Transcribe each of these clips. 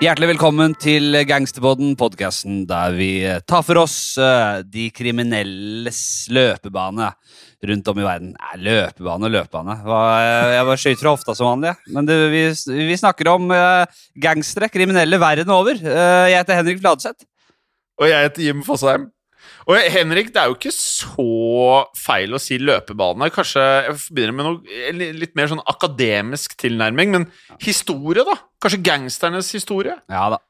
Hjertelig velkommen til Gangsterboden, podkasten der vi tar for oss eh, de kriminelles løpebane rundt om i verden. Nei, løpebane løpebane. Jeg var skøyter fra hofta som vanlig. Men det, vi, vi snakker om eh, gangstere, kriminelle verden over. Eh, Jeg heter Henrik Fladseth. Og jeg heter Jim Fosheim. Og Henrik, det er jo ikke så feil å si løpebane. Kanskje jeg det med noe litt mer sånn akademisk tilnærming, men historie, da? Kanskje gangsternes historie? Ja da.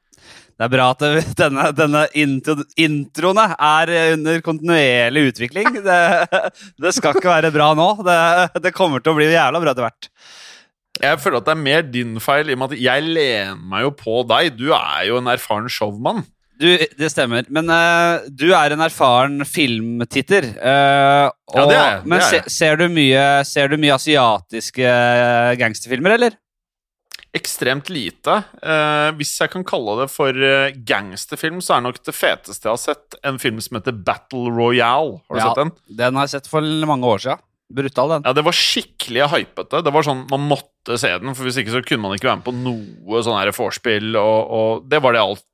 Det er bra at denne, denne intro, introene er under kontinuerlig utvikling. Det, det skal ikke være bra nå. Det, det kommer til å bli jævla bra etter hvert. Jeg føler at det er mer din feil, i og med at jeg lener meg jo på deg. Du er jo en erfaren showmann. Du, det stemmer. Men uh, du er en erfaren filmtitter. eh, Ja, det er jeg, men er se, ser, du mye, ser du mye asiatiske eh, gangsterfilmer, eller? Ekstremt lite. Uh, hvis jeg kan kalle det for gangsterfilm, så er nok det feteste jeg har sett, en film som heter Battle Royale. Har du Ja. sett den? Den har jeg sett for mange år siden. Brutal, den. Ja, det var skikkelig hypete. Det var sånn, Man måtte se den, for hvis ikke så kunne man ikke være med på noe sånn her vorspiel, og, og det var det alt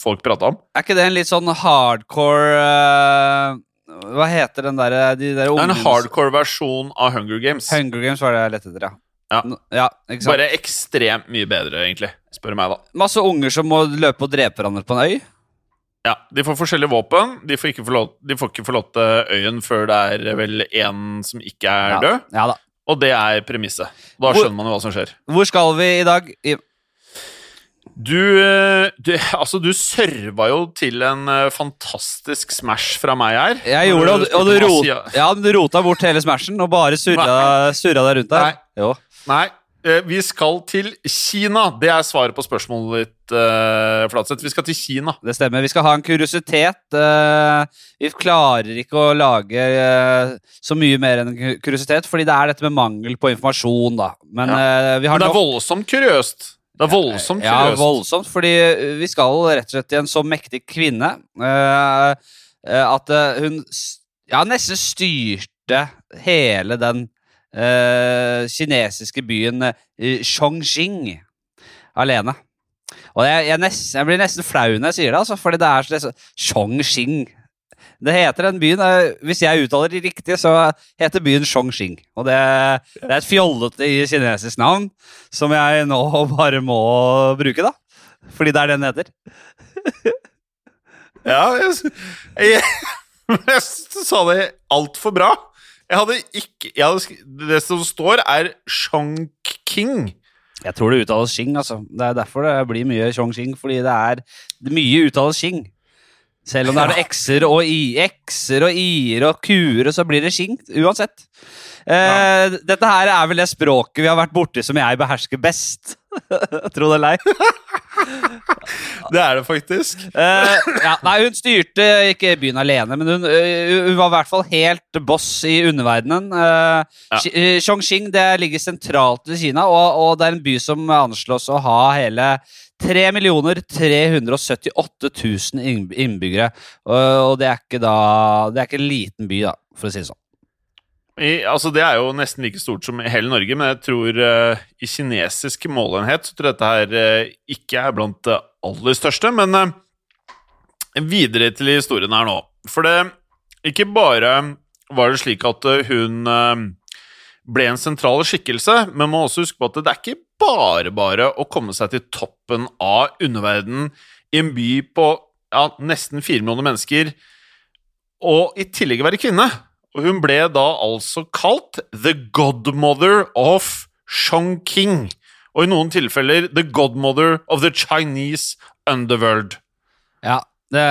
folk prata om. Er ikke det en litt sånn hardcore uh, Hva heter den derre de der Det er en hardcore versjon av Hunger Games. Hunger Games var det jeg lette etter, ja. Ja. Ja? Bare ekstremt mye bedre, egentlig, spør meg, da. Masse unger som må løpe og drepe hverandre på en øy. Ja, De får forskjellige våpen. De får ikke forlot, de får ikke forlate øyen før det er vel én som ikke er Ja. død. Ja da. Og det er premisset. Da Hvor- skjønner man jo hva som skjer. Hvor skal vi i dag? I, Du, eh, du, altså, du serva jo til en eh, fantastisk smash fra meg her. jeg gjorde det, og, du- og du, rot, ja, du rota bort hele smashen og bare surra, surra deg rundt der. Nei. Nei, eh, vi skal til Kina. Det er svaret på spørsmålet ditt, uh, Flatseth. Vi skal til Kina. Det stemmer. Vi skal ha en kuriositet. Uh, vi klarer ikke å lage uh, så mye mer enn en kuriositet, fordi det er dette med mangel på informasjon, da. Men vi har Men det er nok- voldsomt kuriøst. Det er voldsomt Ja, kuriøst. voldsomt, fordi vi skal rett og slett til en så mektig kvinne eh, eh, at eh, hun ja, nesten styrte hele den uh, kinesiske byen uh, Chongqing alene. Og jeg, jeg, nesten, jeg blir nesten flau når jeg sier det, altså, fordi det er sånn Chongqing. Det heter den byen eh, Hvis jeg uttaler det riktig, så heter byen Chongqing. Og det, det er et fjollete kinesisk navn som jeg nå bare må bruke, da. Fordi det er det den heter. Ja, jeg, jeg, jeg sa det altfor bra. Jeg hadde ikke jeg hadde, Det som står, er Chongqing. Jeg tror det uttales Xing, altså. Det er derfor det blir mye Chongqing, fordi det er mye uttales Xing. Selv om det er noen x-er og i- x-er og i-er og q-er, så blir det Xing uansett. Eh, Dette her er vel det språket vi har vært borti som jeg behersker best. Tro det eller ei. Det er det faktisk. Eh, ja, nei, hun styrte ikke byen alene, men hun, eh, hun var i hvert fall helt boss i underverdenen. Eh, Ja. Chongqing det ligger sentralt i Kina, og, og det er en by som anslås å ha hele 3 378 000 innbyggere. Og, det er ikke da Det er ikke en liten by, da, for å si det sånn. I, altså Det er jo nesten like stort som hele Norge, men jeg tror uh, i kinesisk målenhet så tror jeg dette her uh, ikke er blant det aller største. Men uh, videre til historien her nå. For det ikke bare var det slik at hun ble en sentral skikkelse, men man må også huske på at det er ikke bare bare å komme seg til toppen av underverdenen i en by på ja, nesten fire millioner mennesker, og i tillegg være kvinne. Og hun ble da altså kalt The Godmother of Chongqing. Og i noen tilfeller The Godmother of the Chinese Underworld. Ja, det,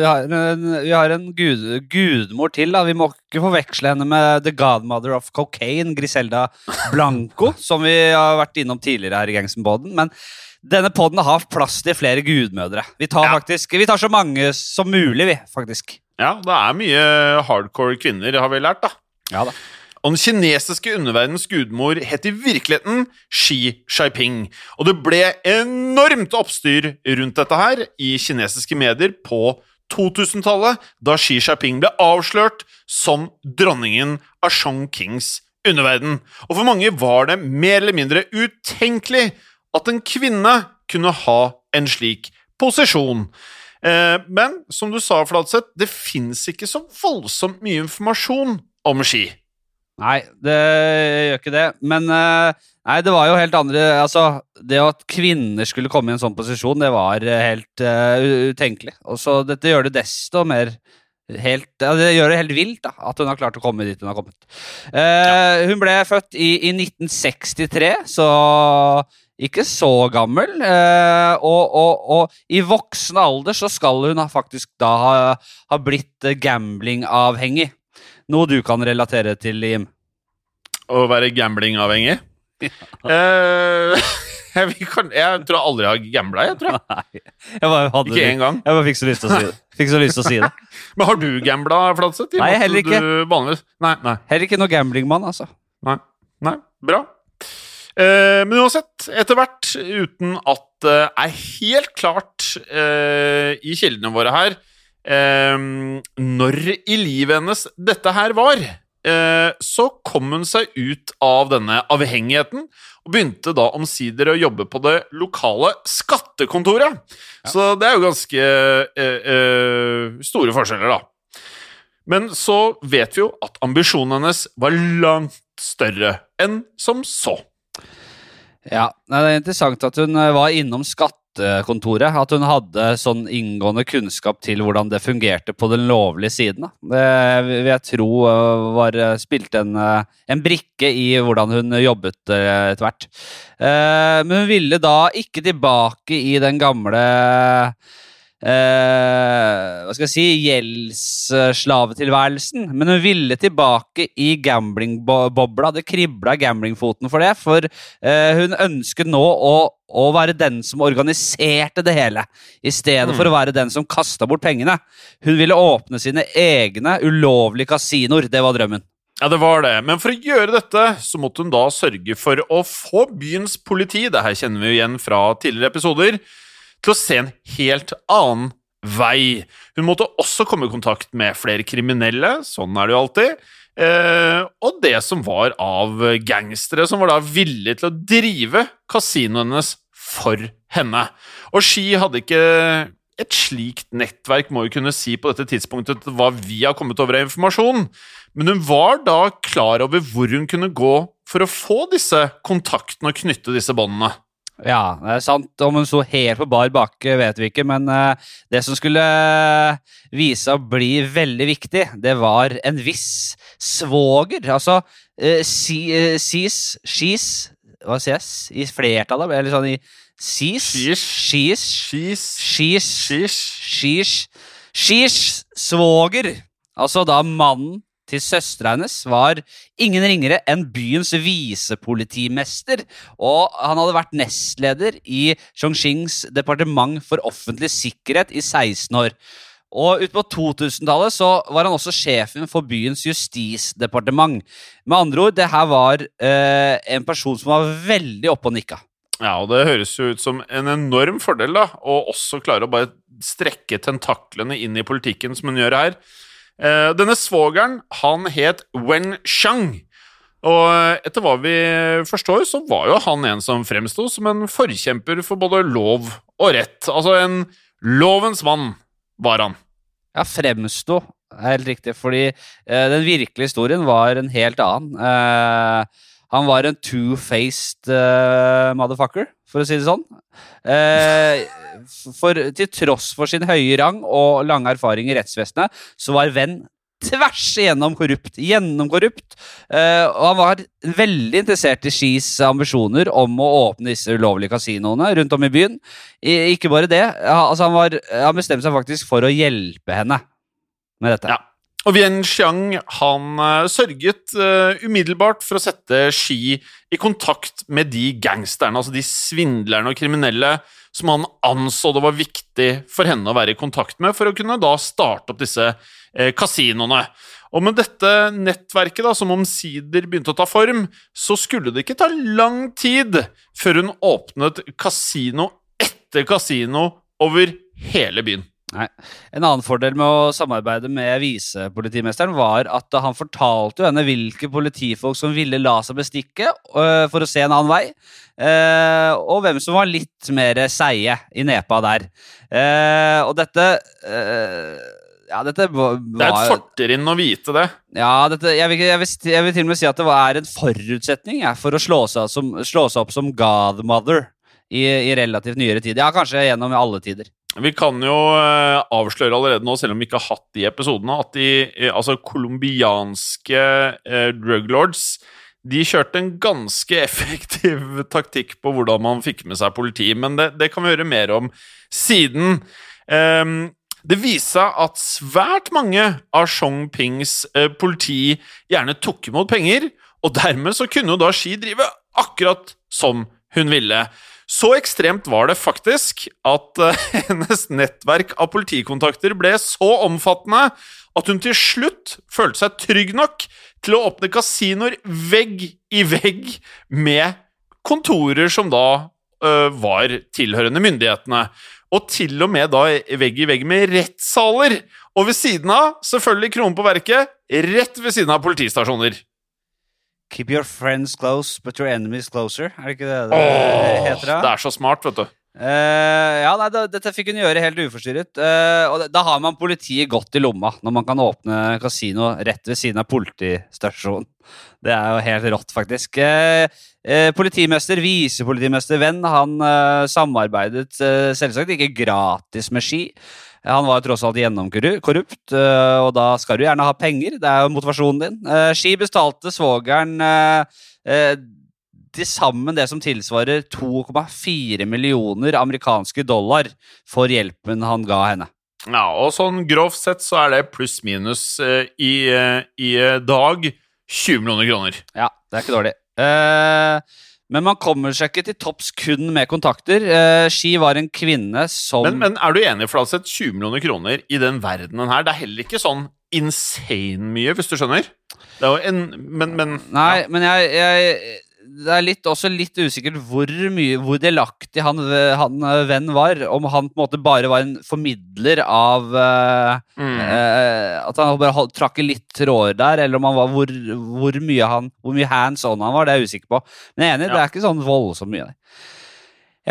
vi har en, vi har en gud, gudmor til. da Vi må ikke forveksle henne med The Godmother of Cocaine, Griselda Blanco, som vi har vært innom tidligere her i Gangsterpodden. Men denne podden har plass til flere gudmødre. Vi tar, Ja. faktisk, vi tar så mange som mulig, vi, faktisk. Ja, det er mye hardcore kvinner, har vi lært, da. Ja da. Og den kinesiske underverdens gudmor het i virkeligheten Xi Jinping. Og det ble enormt oppstyr rundt dette her i kinesiske medier på 2000-tallet, da Xi Jinping ble avslørt som dronningen av Chongqings underverden. Og for mange var det mer eller mindre utenkelig at en kvinne kunne ha en slik posisjon. Eh, men som du sa, Flatseth, det fins ikke så voldsomt mye informasjon om ski. Nei, det gjør ikke det. Men eh, nei, det var jo helt andre Altså, det at kvinner skulle komme i en sånn posisjon, det var eh, helt uh, utenkelig. Og så dette gjør det desto mer helt, Det gjør det helt vilt da, at hun har klart å komme dit hun har kommet. Uh, ja. Hun ble født i, i 1963, så ikke så gammel. Uh, og, og, og, i voksen alder så skal hun faktisk da ha, ha blitt gamblingavhengig. Noe du kan relatere til, Jim? Å være gamblingavhengig? Ja. Uh, jeg, kan, jeg, tror jeg aldri har gambla, jeg, tror jeg. Nei, jeg bare ikke én gang. Jeg bare fikk så lyst til å si det. Å si det. Men har du gambla, Flatseth? Nei, heller ikke. Nei, nei. Heller ikke noe gamblingmann, altså. Nei. nei. Bra. Uh, men uansett, etter hvert, uten at det uh, er helt klart uh, i kildene våre her eh, når i livet hennes dette her var, eh, så kom hun seg ut av denne avhengigheten og begynte da omsider å jobbe på det lokale skattekontoret. Ja. Så det er jo ganske eh, eh store forskjeller, da. Men så vet vi jo at ambisjonen hennes var langt større enn som så. Ja, Det er interessant at hun var innom skatt skattekontoret. At hun hadde sånn inngående kunnskap til hvordan det fungerte på den lovlige siden. Det vil jeg tro øh, var øh, spilte en, øh, en brikke i hvordan hun jobbet etter hvert. Men hun ville da ikke tilbake i den gamle eh, hva skal jeg si, gjeldsslavetilværelsen. Men hun ville tilbake i gamblingbobla. Det kribla gamblingfoten for det. For eh, hun ønsket nå å, å, være den som organiserte det hele, i stedet mm. for å være den som kasta bort pengene. Hun ville åpne sine egne ulovlige kasinoer. Det var drømmen. Ja, det var det. Men for å gjøre dette, så måtte hun da sørge for å få byens politi, det her kjenner vi jo igjen fra tidligere episoder, til å se en helt annen vei. Hun måtte også komme i kontakt med flere kriminelle, sånn er det jo alltid, eh, og det som var av gangstere som var da villige til å drive kasinoet hennes for henne. Og Ski hadde ikke et slikt nettverk, må vi kunne si på dette tidspunktet, hva vi har kommet over av informasjon, men hun var da klar over hvor hun kunne gå for å få disse kontaktene og knytte disse båndene. Ja, det er sant. Om hun sto helt på bar bakke, vet vi ikke. Men uh, det som skulle vise vise å bli veldig viktig, det var en viss svoger. Altså uh, sis, skis Hva sies? I flertallet? Eller sånn i sis? Skis. Skis. Skis. Skis. Svoger. Altså da mannen til søstera hennes var ingen ringere enn byens visepolitimester, og han hadde vært nestleder i Chongqings departement for offentlig sikkerhet i 16 år. Og Utpå 2000-tallet så var han også sjefen for byens justisdepartement. Med andre ord, det her var eh, en person som var veldig oppe og nikka. Ja, og det høres jo ut som en enorm fordel, da, å også klare å bare strekke tentaklene inn i politikken, som hun gjør her. Uh, denne svogeren, han het Wen Shang. Og etter hva vi forstår, så var jo han en som fremsto som en forkjemper for både lov og rett. Altså en lovens mann var han. Ja, fremsto helt riktig, fordi eh, den virkelige historien var en helt annen. Uh, han var en two-faced motherfucker, for å si det sånn. for til tross for sin høye rang og lange erfaring i rettsvesenet, så var Venn tvers igjennom korrupt. Gjennomkorrupt. Uh, og han var veldig interessert i Skis ambisjoner om å åpne disse ulovlige kasinoene rundt om i byen. I, ikke bare det, altså han, var, han, bestemte seg faktisk for å hjelpe henne med dette. Ja. Og Wien Xiang han uh, sørget uh, umiddelbart for å sette Xi i kontakt med de gangsterne, altså de svindlerne og kriminelle som han anså det var viktig for henne å være i kontakt med, for å kunne da starte opp disse uh, kasinoene. Og med dette nettverket da, som omsider begynte å ta form, så skulle det ikke ta lang tid før hun åpnet kasino etter kasino over hele byen. Nei. En annen fordel med å samarbeide med visepolitimesteren var at han fortalte jo henne hvilke politifolk som ville la seg bestikke øh, for å se en annen vei, øh, og hvem som var litt mer seige i nepa der. Eh, og dette øh, ja, dette var, Det er et fortrinn å vite det. Ja, dette, jeg, vil, jeg, vil, jeg, vil, til og med si at det var, er en forutsetning ja, for å slå seg, som, slå seg opp som godmother i, i relativt nyere tid. Ja, kanskje gjennom alle tider. Vi kan jo uh, avsløre allerede nå, selv om vi ikke har hatt de episodene, at de uh, altså colombianske uh, druglords de kjørte en ganske effektiv taktikk på hvordan man fikk med seg politi, men det, det kan vi høre mer om siden. Um, det viste seg at svært mange av Chongpings politi gjerne tok imot penger, og dermed så kunne jo da Xi drive akkurat som hun ville. Så ekstremt var det faktisk at uh, hennes nettverk av politikontakter ble så omfattende at hun til slutt følte seg trygg nok til å åpne kasinoer vegg i vegg med kontorer som da uh, var tilhørende myndighetene. Og til og med da vegg i vegg med rettssaler. Og ved siden av, selvfølgelig kronen på verket, rett ved siden av politistasjoner. Keep your friends close, but your enemies closer. Er det ikke det det Åh, heter? Da? Det er så smart, vet du. Uh, ja, nei, det, Dette fikk hun gjøre helt uforstyrret. Uh, og Da har man politiet godt i lomma, når man kan åpne kasino rett ved siden av politistasjonen. Det er jo helt rått, faktisk. Uh, politimester, visepolitimester Venn, han samarbeidet selvsagt ikke gratis med Ski. Han var tross alt gjennomkorrupt, eh, og da skal du gjerne ha penger. Det er jo motivasjonen din. Eh, Ski betalte svogeren eh, til sammen det som tilsvarer 2,4 millioner amerikanske dollar for hjelpen han ga henne. Ja, og sånn grovt sett så er det pluss-minus i, i, dag 20 millioner kroner. Ja, det er ikke dårlig. Eh, men man kommer seg ikke til topps kun med kontakter. Eh, Ski var en kvinne som men, men, er du enig, for altså 20 millioner kroner i den verdenen her, det er heller ikke sånn insane mye, hvis du skjønner? Det er jo en Men, men Nei, ja. men jeg, jeg det er litt, også litt usikkert hvor mye Hvor delaktig han, han eh, venn var. Om han på en måte bare var en formidler av uh, mm. uh, At han bare trakk litt tråder der, eller om han var hvor, hvor mye han Hvor mye hands on han var, det er jeg usikker på. Men jeg er enig, ja. det er ikke sånn voldsomt mye.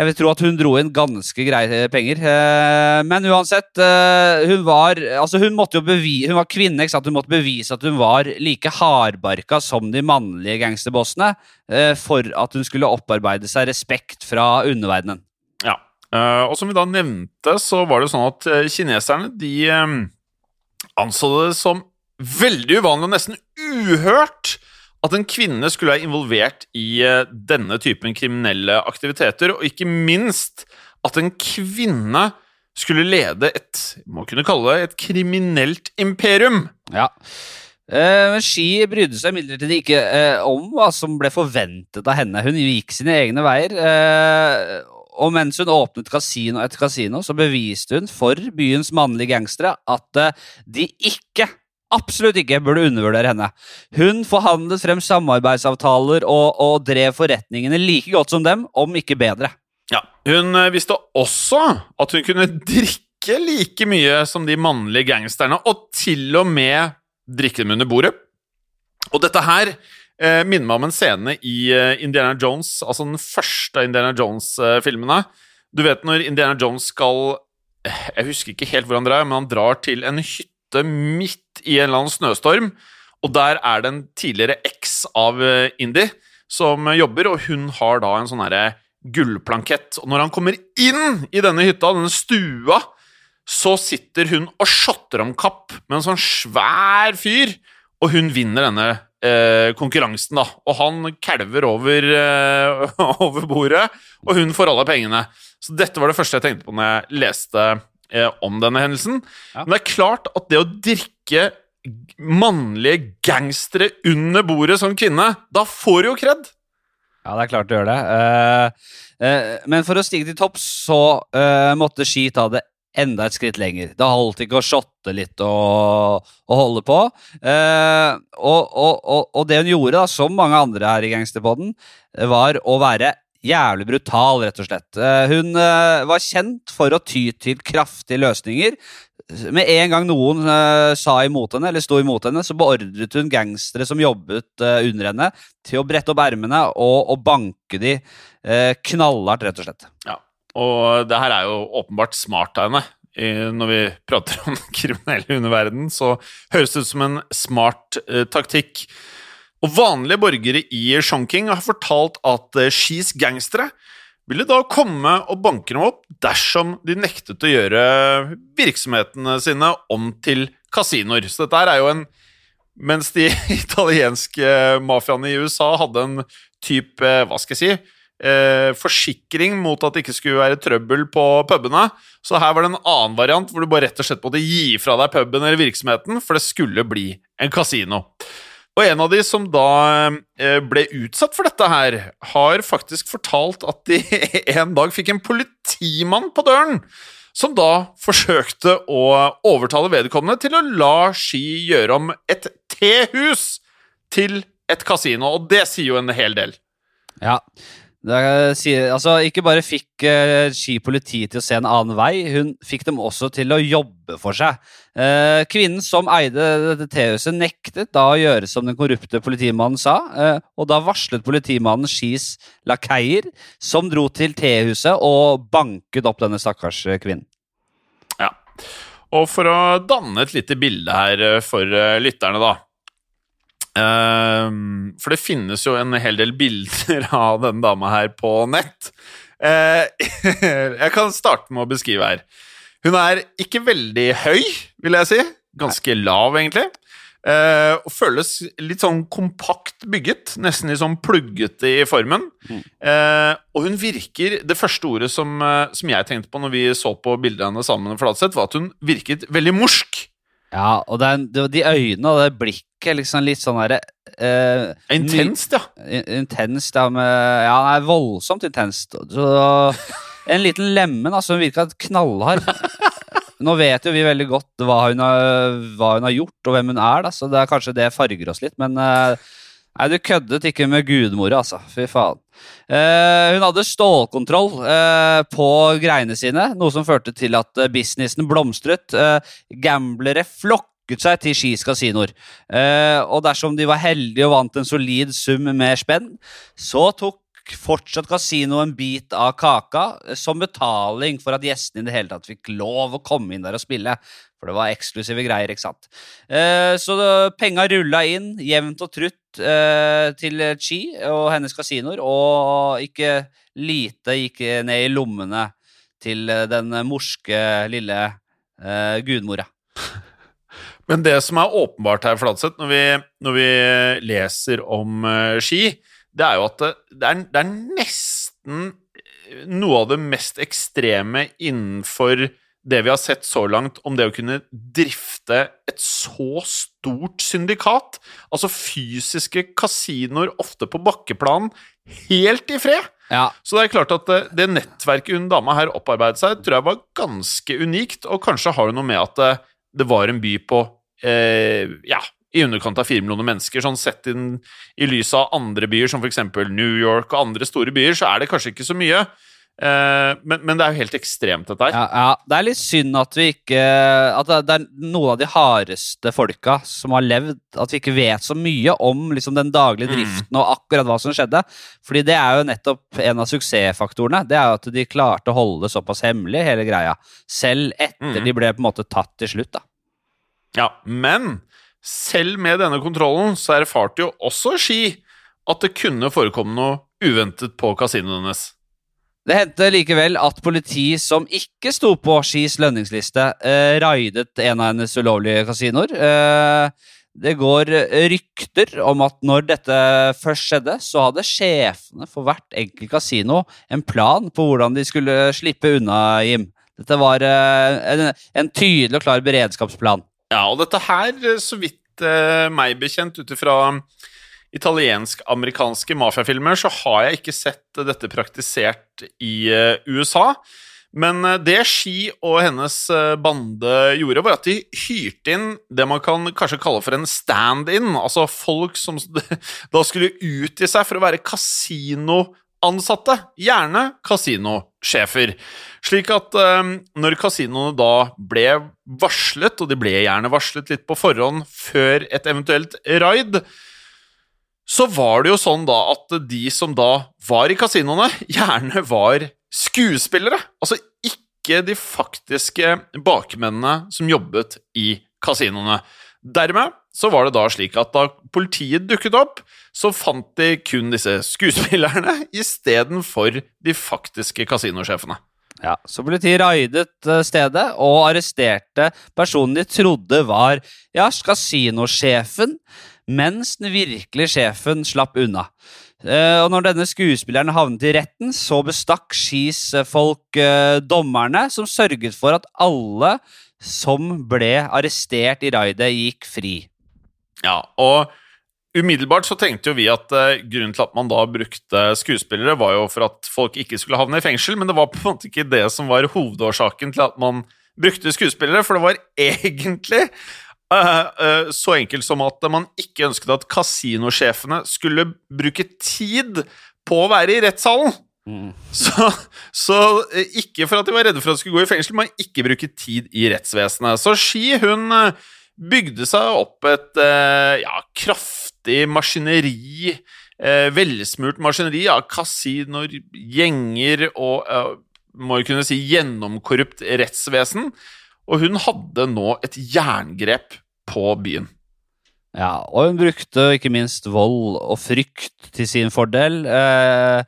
Jeg vil tro at hun dro inn ganske greie penger. Eh, men uansett, eh, hun var altså hun, måtte jo bevise, hun var kvinne, ikke sant? hun måtte bevise at hun var like hardbarka som de mannlige gangsterbossene eh, for at hun skulle opparbeide seg respekt fra underverdenen. Ja, og som vi da nevnte, så var det sånn at kineserne de anså det som veldig uvanlig og nesten uhørt at en kvinne skulle være involvert i eh, denne typen kriminelle aktiviteter, og ikke minst at en kvinne skulle lede et må kunne kalle det et kriminelt imperium. Ja. Eh, men Ski brydde seg imidlertid ikke eh, om hva som ble forventet av henne. Hun gikk sine egne veier. og mens hun åpnet kasino etter kasino, så beviste hun for byens mannlige gangstere at de ikke absolutt ikke burde undervurdere henne. Hun forhandlet frem samarbeidsavtaler og, og, drev forretningene like godt som dem, om ikke bedre. Ja, Hun eh, visste også at hun kunne drikke like mye som de mannlige gangsterne, og til og med drikke dem under bordet. Og dette her eh, minner meg om en scene i eh, Indiana Jones, altså den første Indiana Jones-filmene. Du vet når Indiana Jones skal eh, Jeg husker ikke helt hvor han drar, men han drar til en hytte ute midt i en eller annen snøstorm, og der er det en tidligere eks av eh, Indie som jobber, og hun har da en sånn herre gullplankett. Og når han kommer inn i denne hytta, denne stua, så sitter hun og shotter om kapp med en sånn svær fyr, og hun vinner denne eh, konkurransen, da. Og han kalver over, eh, over bordet, og hun får alle pengene. Så dette var det første jeg tenkte på når jeg leste eh, om denne hendelsen. Ja. Men det er klart at det å drikke mannlige gangstere under bordet som kvinne, da får du jo kred. Ja, det er klart du gjør det. Uh, uh, men for å stige til topps, så uh, måtte Ski ta det enda et skritt lenger. Det holdt ikke å shotte litt og, og holde på. Og, og, og, det hun gjorde, da, som mange andre her i Gangsterpodden, var å være jævlig brutal, rett og slett. Eh, hun eh, var kjent for å ty til kraftige løsninger. Med en gang noen uh, sa imot henne, eller sto imot henne, så beordret hun gangstere som jobbet under henne, til å brette opp ermene og, og banke de knallhardt, rett og slett. Ja, og det her er jo åpenbart smart av henne. Når vi prater om den kriminelle underverdenen, så høres det ut som en smart taktikk. Og vanlige borgere i Chongqing har fortalt at Skis gangstere ville da komme og banke dem opp dersom de nektet å gjøre virksomhetene sine om til kasinoer. Så dette er jo en Mens de italienske mafiaene i USA hadde en type, hva skal jeg si, eh, forsikring mot at det ikke skulle være trøbbel på pubene. Så her var det en annen variant hvor du bare rett og slett måtte gi fra deg puben eller virksomheten, for det skulle bli en kasino. Og en av de som da eh, ble utsatt for dette her, har faktisk fortalt at de en dag fikk en politimann på døren, som da forsøkte å overtale vedkommende til å la Ski gjøre om et tehus til et kasino, og det sier jo en hel del. Ja, Sier, altså, ikke bare fikk uh, Ski politi til å se en annen vei, hun fikk dem også til å jobbe for seg. Uh, kvinnen som eide dette tehuset, nektet da å gjøre som den korrupte politimannen sa, uh, og da varslet politimannen Skis lakeier, som dro til tehuset og banket opp denne stakkars kvinnen. Ja, og for å danne et lite bilde her for lytterne, da. Uh, for det finnes jo en hel del bilder av denne dama her på nett. Uh, jeg kan starte med å beskrive her. Hun er ikke veldig høy, vil jeg si. Ganske lav, egentlig. Uh, og føles litt sånn kompakt bygget. Nesten litt sånn pluggete i formen. Mm. Uh, og hun virker Det første ordet som, som, jeg tenkte på når vi så på bildene sammen med Flatseth, var at hun virket veldig morsk. Ja, og er, de øynene og det blikket liksom litt sånn derre eh, Intenst, ja. Intenst, ja. Med, ja, det er voldsomt intenst. Så, en liten lemen, altså. Hun virka knallhard. Nå vet jo vi veldig godt hva hun, har, hva hun har gjort, og hvem hun er, da, så det er kanskje det farger oss litt, men uh, Nei, du køddet ikke med gudmora, altså. Fy faen. Eh, hun hadde stålkontroll eh, på greiene sine, noe som førte til at businessen blomstret. Eh, gamblere flokket seg til Skis kasinoer. og dersom de var heldige og vant en solid sum med spenn, så tok fortsatt kasino en bit av kaka som betaling for at gjestene i det hele tatt fikk lov å komme inn der og spille. For det var eksklusive greier, ikke sant. Eh, så penga rulla inn jevnt og trutt eh, til Chi og hennes kasinoer, og ikke lite gikk ned i lommene til den morske lille eh, gudmora. Men det som er åpenbart her, Fladseth, når, når, vi leser om ski, det er jo at det, det, er, det, er, nesten noe av det mest ekstreme innenfor det vi har sett så langt om det å kunne drifte et så stort syndikat. Altså fysiske kasinoer, ofte på bakkeplan, helt i fred. Ja. Så det er klart at det, det nettverket hun dama her opparbeidet seg, tror jeg var ganske unikt, og kanskje har det noe med at det, det var en by på eh, ja, i underkant av fire millioner mennesker. Sånn Sett inn i lys av andre byer, som f.eks. New York og andre store byer, så er det kanskje ikke så mye. Uh, men, men, det er jo helt ekstremt, dette her. Ja, ja, Det er litt synd at vi ikke At det er noen av de hardeste folka som har levd, at vi ikke vet så mye om liksom, den daglige mm. driften mm. og akkurat hva som skjedde. Fordi det er jo nettopp en av suksessfaktorene. Det er jo at de klarte å holde det såpass hemmelig, hele greia. Selv etter mm. de ble på en måte tatt til slutt, da. Ja, men selv med denne kontrollen så erfarte jo også Ski at det kunne forekomme noe uventet på kasinoen hennes. Det hendte likevel at politi som ikke sto på Skis lønningsliste, eh, raidet en av hennes ulovlige kasinoer. Eh, det går rykter om at når dette først skjedde, så hadde sjefene for hvert enkelt kasino en plan på hvordan de skulle slippe unna Jim. Dette var eh, en, en tydelig og klar beredskapsplan. Ja, og dette her, eh, så vidt eh, meg bekjent, ut ifra italiensk-amerikanske mafiafilmer, så har jeg ikke sett dette praktisert i eh, USA. Men eh, det Ski og hennes eh, bande gjorde, var at de hyrte inn det man kan kanskje kalle for en stand-in. Altså folk som da skulle utgi seg for å være kasino ansatte, gjerne kasinosjefer. Slik at um, når kasinoene da ble varslet, og de ble gjerne varslet litt på forhånd før et eventuelt raid, så var det jo sånn da at de som da var i kasinoene, gjerne var skuespillere. Altså ikke de faktiske bakmennene som jobbet i kasinoene. Dermed så var det da slik at da politiet dukket opp, så fant de kun disse skuespillerne istedenfor de faktiske kasinosjefene. Ja, Så politiet raidet eh, stedet og arresterte personen de trodde var ja, kasinosjefen, mens den virkelige sjefen slapp unna. Uh, og når denne skuespilleren havnet i retten, så bestakk Skis folk uh, dommerne, som sørget for at alle som ble arrestert i raidet, gikk fri. Ja, og umiddelbart så tenkte jo vi at uh, grunnen til at man da brukte skuespillere, var jo for at folk ikke skulle havne i fengsel, men det var på en måte ikke det som var hovedårsaken til at man brukte skuespillere, for det var egentlig Uh, uh, så enkelt som at man ikke ønsket at kasinosjefene skulle bruke tid på å være i rettssalen. Mm. Så, så uh, ikke for at de var redde for at de skulle gå i fengsel, men ikke bruke tid i rettsvesenet. Så Ski hun bygde seg opp et ja, kraftig maskineri, velsmurt maskineri av kasinoer, gjenger og må jo kunne si gjennomkorrupt rettsvesen. Og hun hadde nå et jerngrep på byen. Ja, og hun brukte ikke minst vold og frykt til sin fordel. Eh,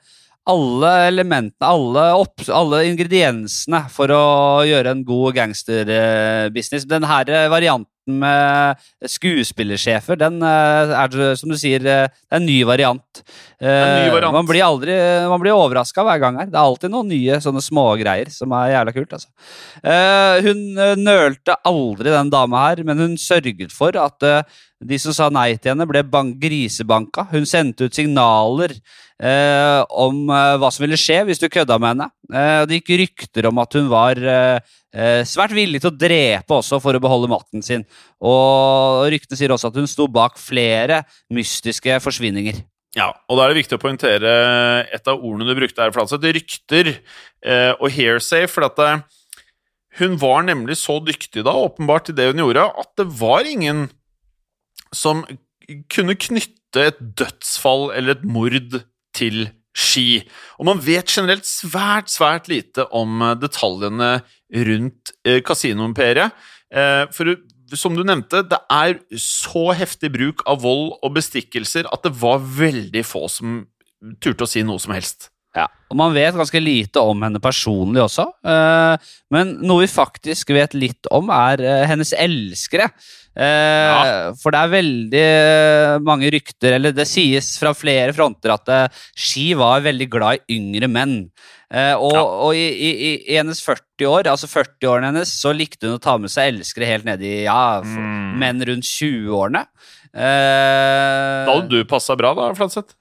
alle elementene, alle, opp, alle, ingrediensene for å gjøre en god gangsterbusiness. Denne varianten med skuespillersjefer, den eh, er som du sier, eh, det er en ny variant. En ny variant. Man blir aldri man blir overraska hver gang her. Det er alltid noen nye sånne smågreier som er jævla kult. Altså. Hun nølte aldri, den dama her, men hun sørget for at de som sa nei til henne, ble grisebanka. Hun sendte ut signaler eh, om eh, hva som ville skje hvis du kødda med henne. Eh, det gikk rykter om at hun var eh, svært villig til å drepe også for å beholde makten sin. Og ryktene sier også at hun sto bak flere mystiske forsvinninger. Ja, og da er det viktig å poengtere et av ordene du brukte her, Flatseth. Rykter eh, og hearsay. for at det, hun var nemlig så dyktig da, åpenbart til det hun gjorde, at det var ingen som kunne knytte et dødsfall eller et mord til Ski. Og man vet generelt svært, svært lite om eh, detaljene rundt kasinoimperiet. Eh, for som du nevnte, det er så heftig bruk av vold og bestikkelser at det var veldig få som turte å si noe som helst. Ja, og Man vet ganske lite om henne personlig også. Men noe vi faktisk vet litt om, er hennes elskere. Eh, ja. For det er veldig eh, mange rykter, eller det sies fra flere fronter, at uh, Ski var veldig glad i yngre menn. Og, ja. og i, i, i, hennes 40 år, altså 40-årene hennes, så likte hun å ta med seg elskere helt ned i ja, mm. menn rundt 20-årene. Uh, da hadde du passa bra, da, Flanseth?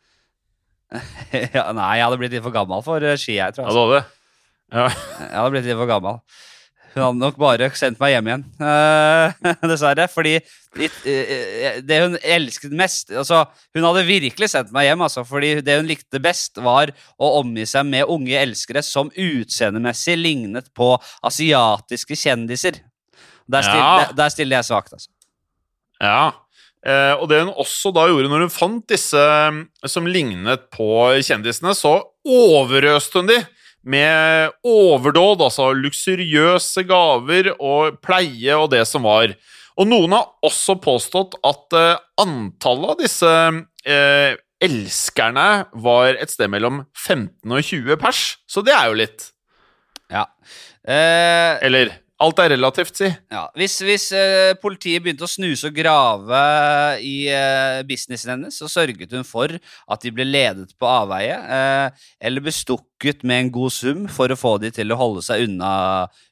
ja, nei, jeg hadde blitt litt for gammel for ski, jeg tror. Altså. Ja, du hadde. Ja. jeg hadde blitt litt for gammel. Hun hadde nok bare sendt meg hjem igjen, uh, dessverre. Fordi det hun elsket mest altså, Hun hadde virkelig sendt meg hjem, altså, fordi det hun likte best, var å omgi seg med unge elskere som utseendemessig lignet på asiatiske kjendiser. Der, still, ja. der, der stiller jeg svakt, altså. Ja. Eh, og det hun også da gjorde når hun fant disse som lignet på kjendisene, så overøste hun de med overdåd, altså luksuriøse gaver og pleie og det som var. Og noen har også påstått at uh, antallet av disse eh, elskerne var et sted mellom 15 og 20 pers, så det er jo litt. Ja. Eh, Eller Alt er relativt, si. Ja, Hvis, hvis uh, politiet begynte å snuse og grave i uh, businessen hennes, så sørget hun for at de ble ledet på avveie, uh, eller bestukket med en god sum for å få de til å holde seg unna,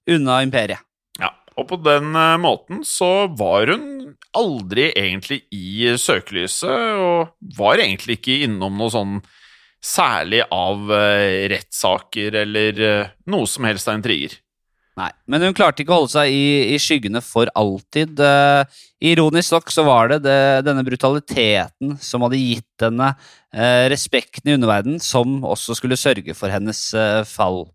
unna imperiet. Ja, og på den måten så var hun aldri egentlig i søkelyset, og var egentlig ikke innom noe sånn særlig av rettssaker eller noe som helst av intriger. Nei, Men hun klarte ikke å holde seg i, i skyggene for alltid. Eh, ironisk nok så var det, det, denne brutaliteten som hadde gitt henne eh, respekten i underverdenen, som også skulle sørge for hennes eh, fall.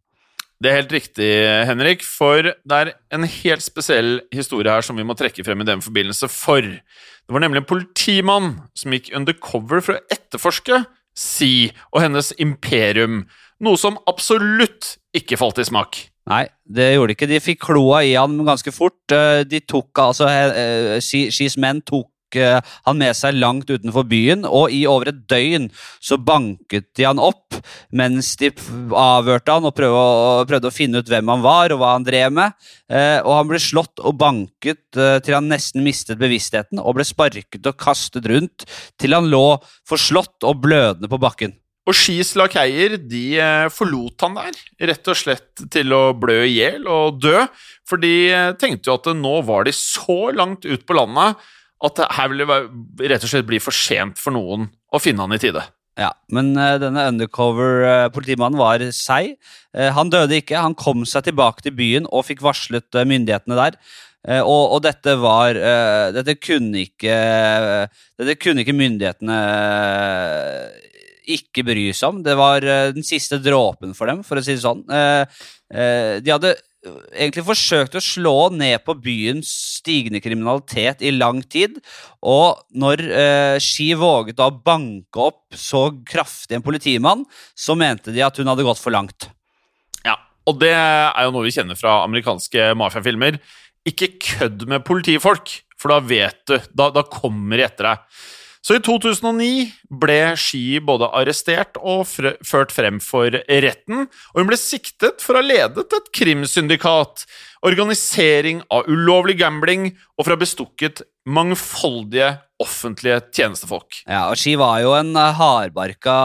Det er helt riktig, Henrik, for det er en helt spesiell historie her som vi må trekke frem i den forbindelse. For det var nemlig en politimann som gikk undercover for å etterforske Si og hennes imperium, noe som absolutt ikke falt i smak. Nei, det gjorde de ikke. De fikk kloa i han ganske fort. Eh, de tok altså uh, Skis menn tok han med seg langt utenfor byen, og i over et døgn så banket de han opp mens de avhørte han og prøvde, prøvde å finne ut hvem han var og hva han drev med. Og han ble slått og banket til han nesten mistet bevisstheten, og ble sparket og kastet rundt til han lå forslått og blødende på bakken. Og Skis lakeier de eh, forlot han der, rett og slett til å blø i hjel og dø. For de eh, tenkte jo at nå var de så langt ut på landet at det her ville rett og slett bli for sent for noen å finne han i tide. Ja, Men uh, denne undercover-politimannen var seig. Han døde ikke. Han kom seg tilbake til byen og fikk varslet myndighetene der. Og, og, dette var Dette kunne ikke Dette kunne ikke myndighetene ikke bry seg om. Det var uh, den siste dråpen for dem, for å si det sånn. Uh, uh, de hadde egentlig forsøkt å slå ned på byens stigende kriminalitet i lang tid. Og når Ski våget å banke opp så kraftig en politimann, så mente de at hun hadde gått for langt. Ja, og det er jo noe vi kjenner fra amerikanske mafiafilmer. Ikke kødd med politifolk, for da vet du Da, da kommer de etter deg. Så i 2009 ble Ski både arrestert og ført frem for retten, og hun ble siktet for å ha ledet et krimsyndikat, organisering av ulovlig gambling og for å ha bestukket mangfoldige offentlige tjenestefolk. Ja, og Ski var jo en hardbarka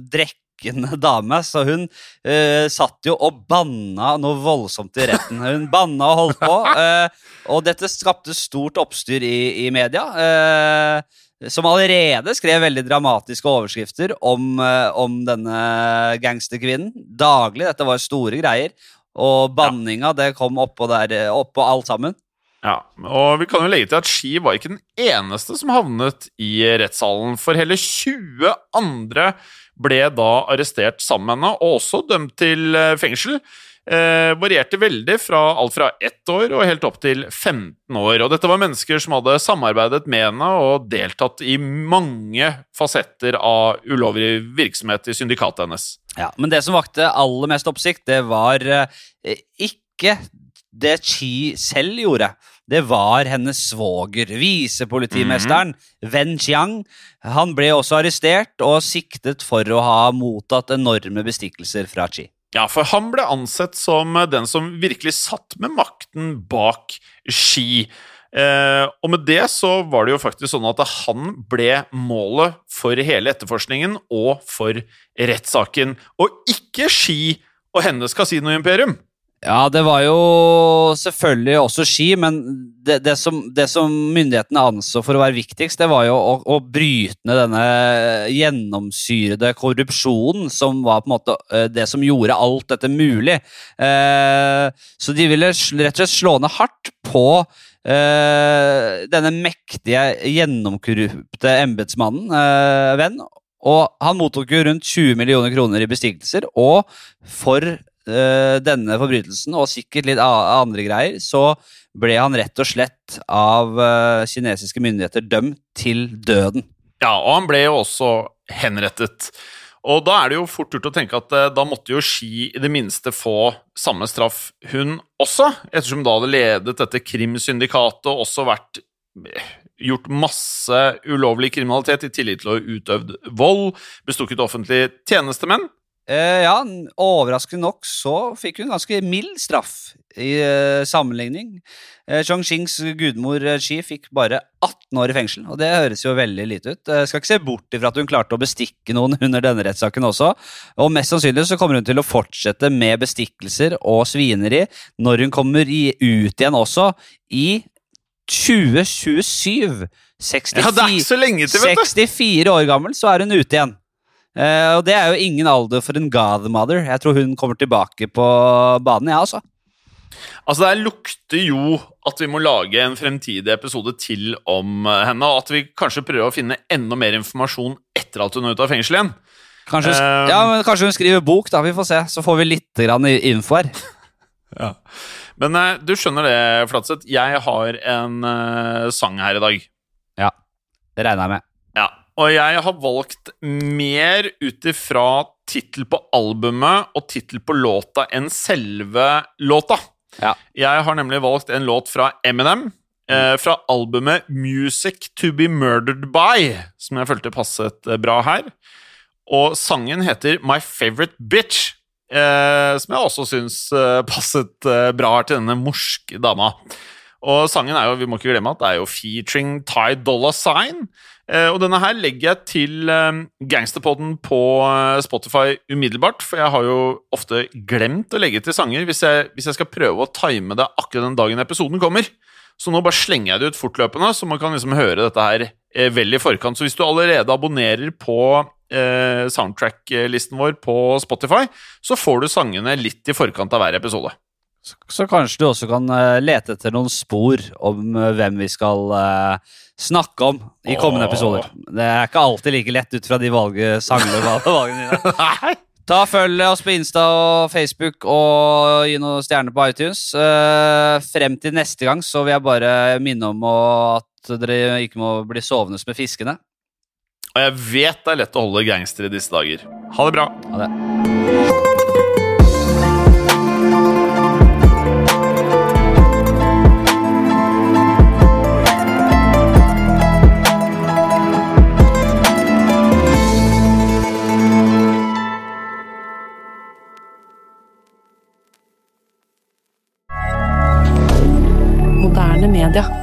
drekk snakkende dame, så hun uh, satt jo og banna noe voldsomt i retten. Hun banna og holdt på, uh, og dette skapte stort oppstyr i, i media. Uh, som allerede skrev veldig dramatiske overskrifter om, om denne gangsterkvinnen. Daglig. Dette var store greier. Og banninga det kom oppå, der, oppå alt sammen. Ja, og vi kan jo legge til at Ski var ikke den eneste som havnet i rettssalen, for hele 20 andre ble da arrestert sammen med henne, og også dømt til eh, fengsel. Eh, varierte veldig fra alt fra ett år og helt opp til 15 år. Og dette var mennesker som hadde samarbeidet med henne og deltatt i mange fasetter av ulovlig virksomhet i syndikatet hennes. Ja, Men det som vakte aller mest oppsikt, det var eh, ikke det Chi selv gjorde det var hennes svoger, visepolitimesteren mm. Wen Chiang. Han ble også arrestert og siktet for å ha mottatt enorme bestikkelser fra Xi. Ja, for han ble ansett som den som virkelig satt med makten bak Xi. Eh, og med det så var det jo faktisk sånn at han ble målet for hele etterforskningen og for rettssaken, og ikke Xi og hennes kasinoimperium. Ja, det var jo selvfølgelig også ski, men det, det, som, det, som, myndighetene anså for å være viktigst, det var jo å, å, bryte ned denne gjennomsyrede korrupsjonen som var på en måte eh, det som gjorde alt dette mulig. Eh, så de ville rett og slett slå ned hardt på eh, denne mektige, gjennomkorrupte embetsmannen, eh, venn. Og han mottok jo rundt 20 millioner kroner i bestikkelser, og for denne forbrytelsen, og sikkert litt andre greier, så ble han rett og slett av uh, kinesiske myndigheter dømt til døden. Ja, og han ble jo også henrettet. Og da er det jo fort gjort å tenke at uh, da måtte jo Xi i det minste få samme straff, hun også, ettersom da hadde ledet dette krimsyndikatet og også vært gjort masse ulovlig kriminalitet i tillit til å ha utøvd vold, bestukket offentlige tjenestemenn. Eh, ja, overraskende nok så fikk hun ganske mild straff i eh, sammenligning. Eh, Chongqings gudmor Xi eh, fikk bare 18 år i fengsel, og det høres jo veldig lite ut. Eh, skal ikke se bort ifra at hun klarte å bestikke noen under denne rettssaken også, og mest sannsynlig så kommer hun til å fortsette med bestikkelser og svineri når hun kommer i, ut igjen også, i 2027. 64, ja, det er ikke så lenge til, vet du. 64 år gammel, så er hun ute igjen. Uh, og det er jo ingen alder for en godmother. Jeg tror hun kommer tilbake på banen, ja, altså. Altså, det lukter jo at vi må lage en fremtidig episode til om eh, henne, og at vi kanskje prøver å finne enda mer informasjon etter at hun er ute av fengsel igjen. Kanskje, Um, ja, men kanskje hun skriver bok, da. Vi får se. Så får vi litt grann info her. Men eh, du skjønner det, Flatseth. Jeg har en uh, sang her i dag. Ja. Det regner jeg med. Og jeg har valgt mer ut ifra tittel på albumet og tittel på låta enn selve låta. Ja. Jeg har nemlig valgt en låt fra Eminem, eh, fra albumet Music To Be Murdered By, som jeg følte passet eh, bra her. Og sangen heter My Favorite Bitch, eh, som jeg også syns eh, passet eh, bra her til denne morske dama. Og sangen er jo, vi må ikke glemme at det er jo featuring Ty Dolla Sign. Eh, og denne her legger jeg til eh, Gangsterpodden på eh, Spotify umiddelbart, for jeg har jo ofte glemt å legge til sanger hvis jeg, hvis jeg skal prøve å time det akkurat den dagen episoden kommer. Så nå bare slenger jeg det ut fortløpende, så man kan liksom høre dette her vel i forkant. Så hvis du allerede abonnerer på soundtrack-listen vår på Spotify, så får du sangene litt i forkant av hver episode. Så, så kanskje du også kan eh, lete etter noen spor om eh, hvem vi skal uh, snakke om i kommende Åh. episoder. Det er ikke alltid like lett ut fra de valget sangene valgene dine. Ta Følg oss på Insta og Facebook og gi noen stjerner på iTunes. Uh, frem til neste gang så vil jeg bare minne om at dere ikke må bli sovende med fiskene. Og jeg vet det er lett å holde gangstere i disse dager. Ha det bra. Ha det. moderne media.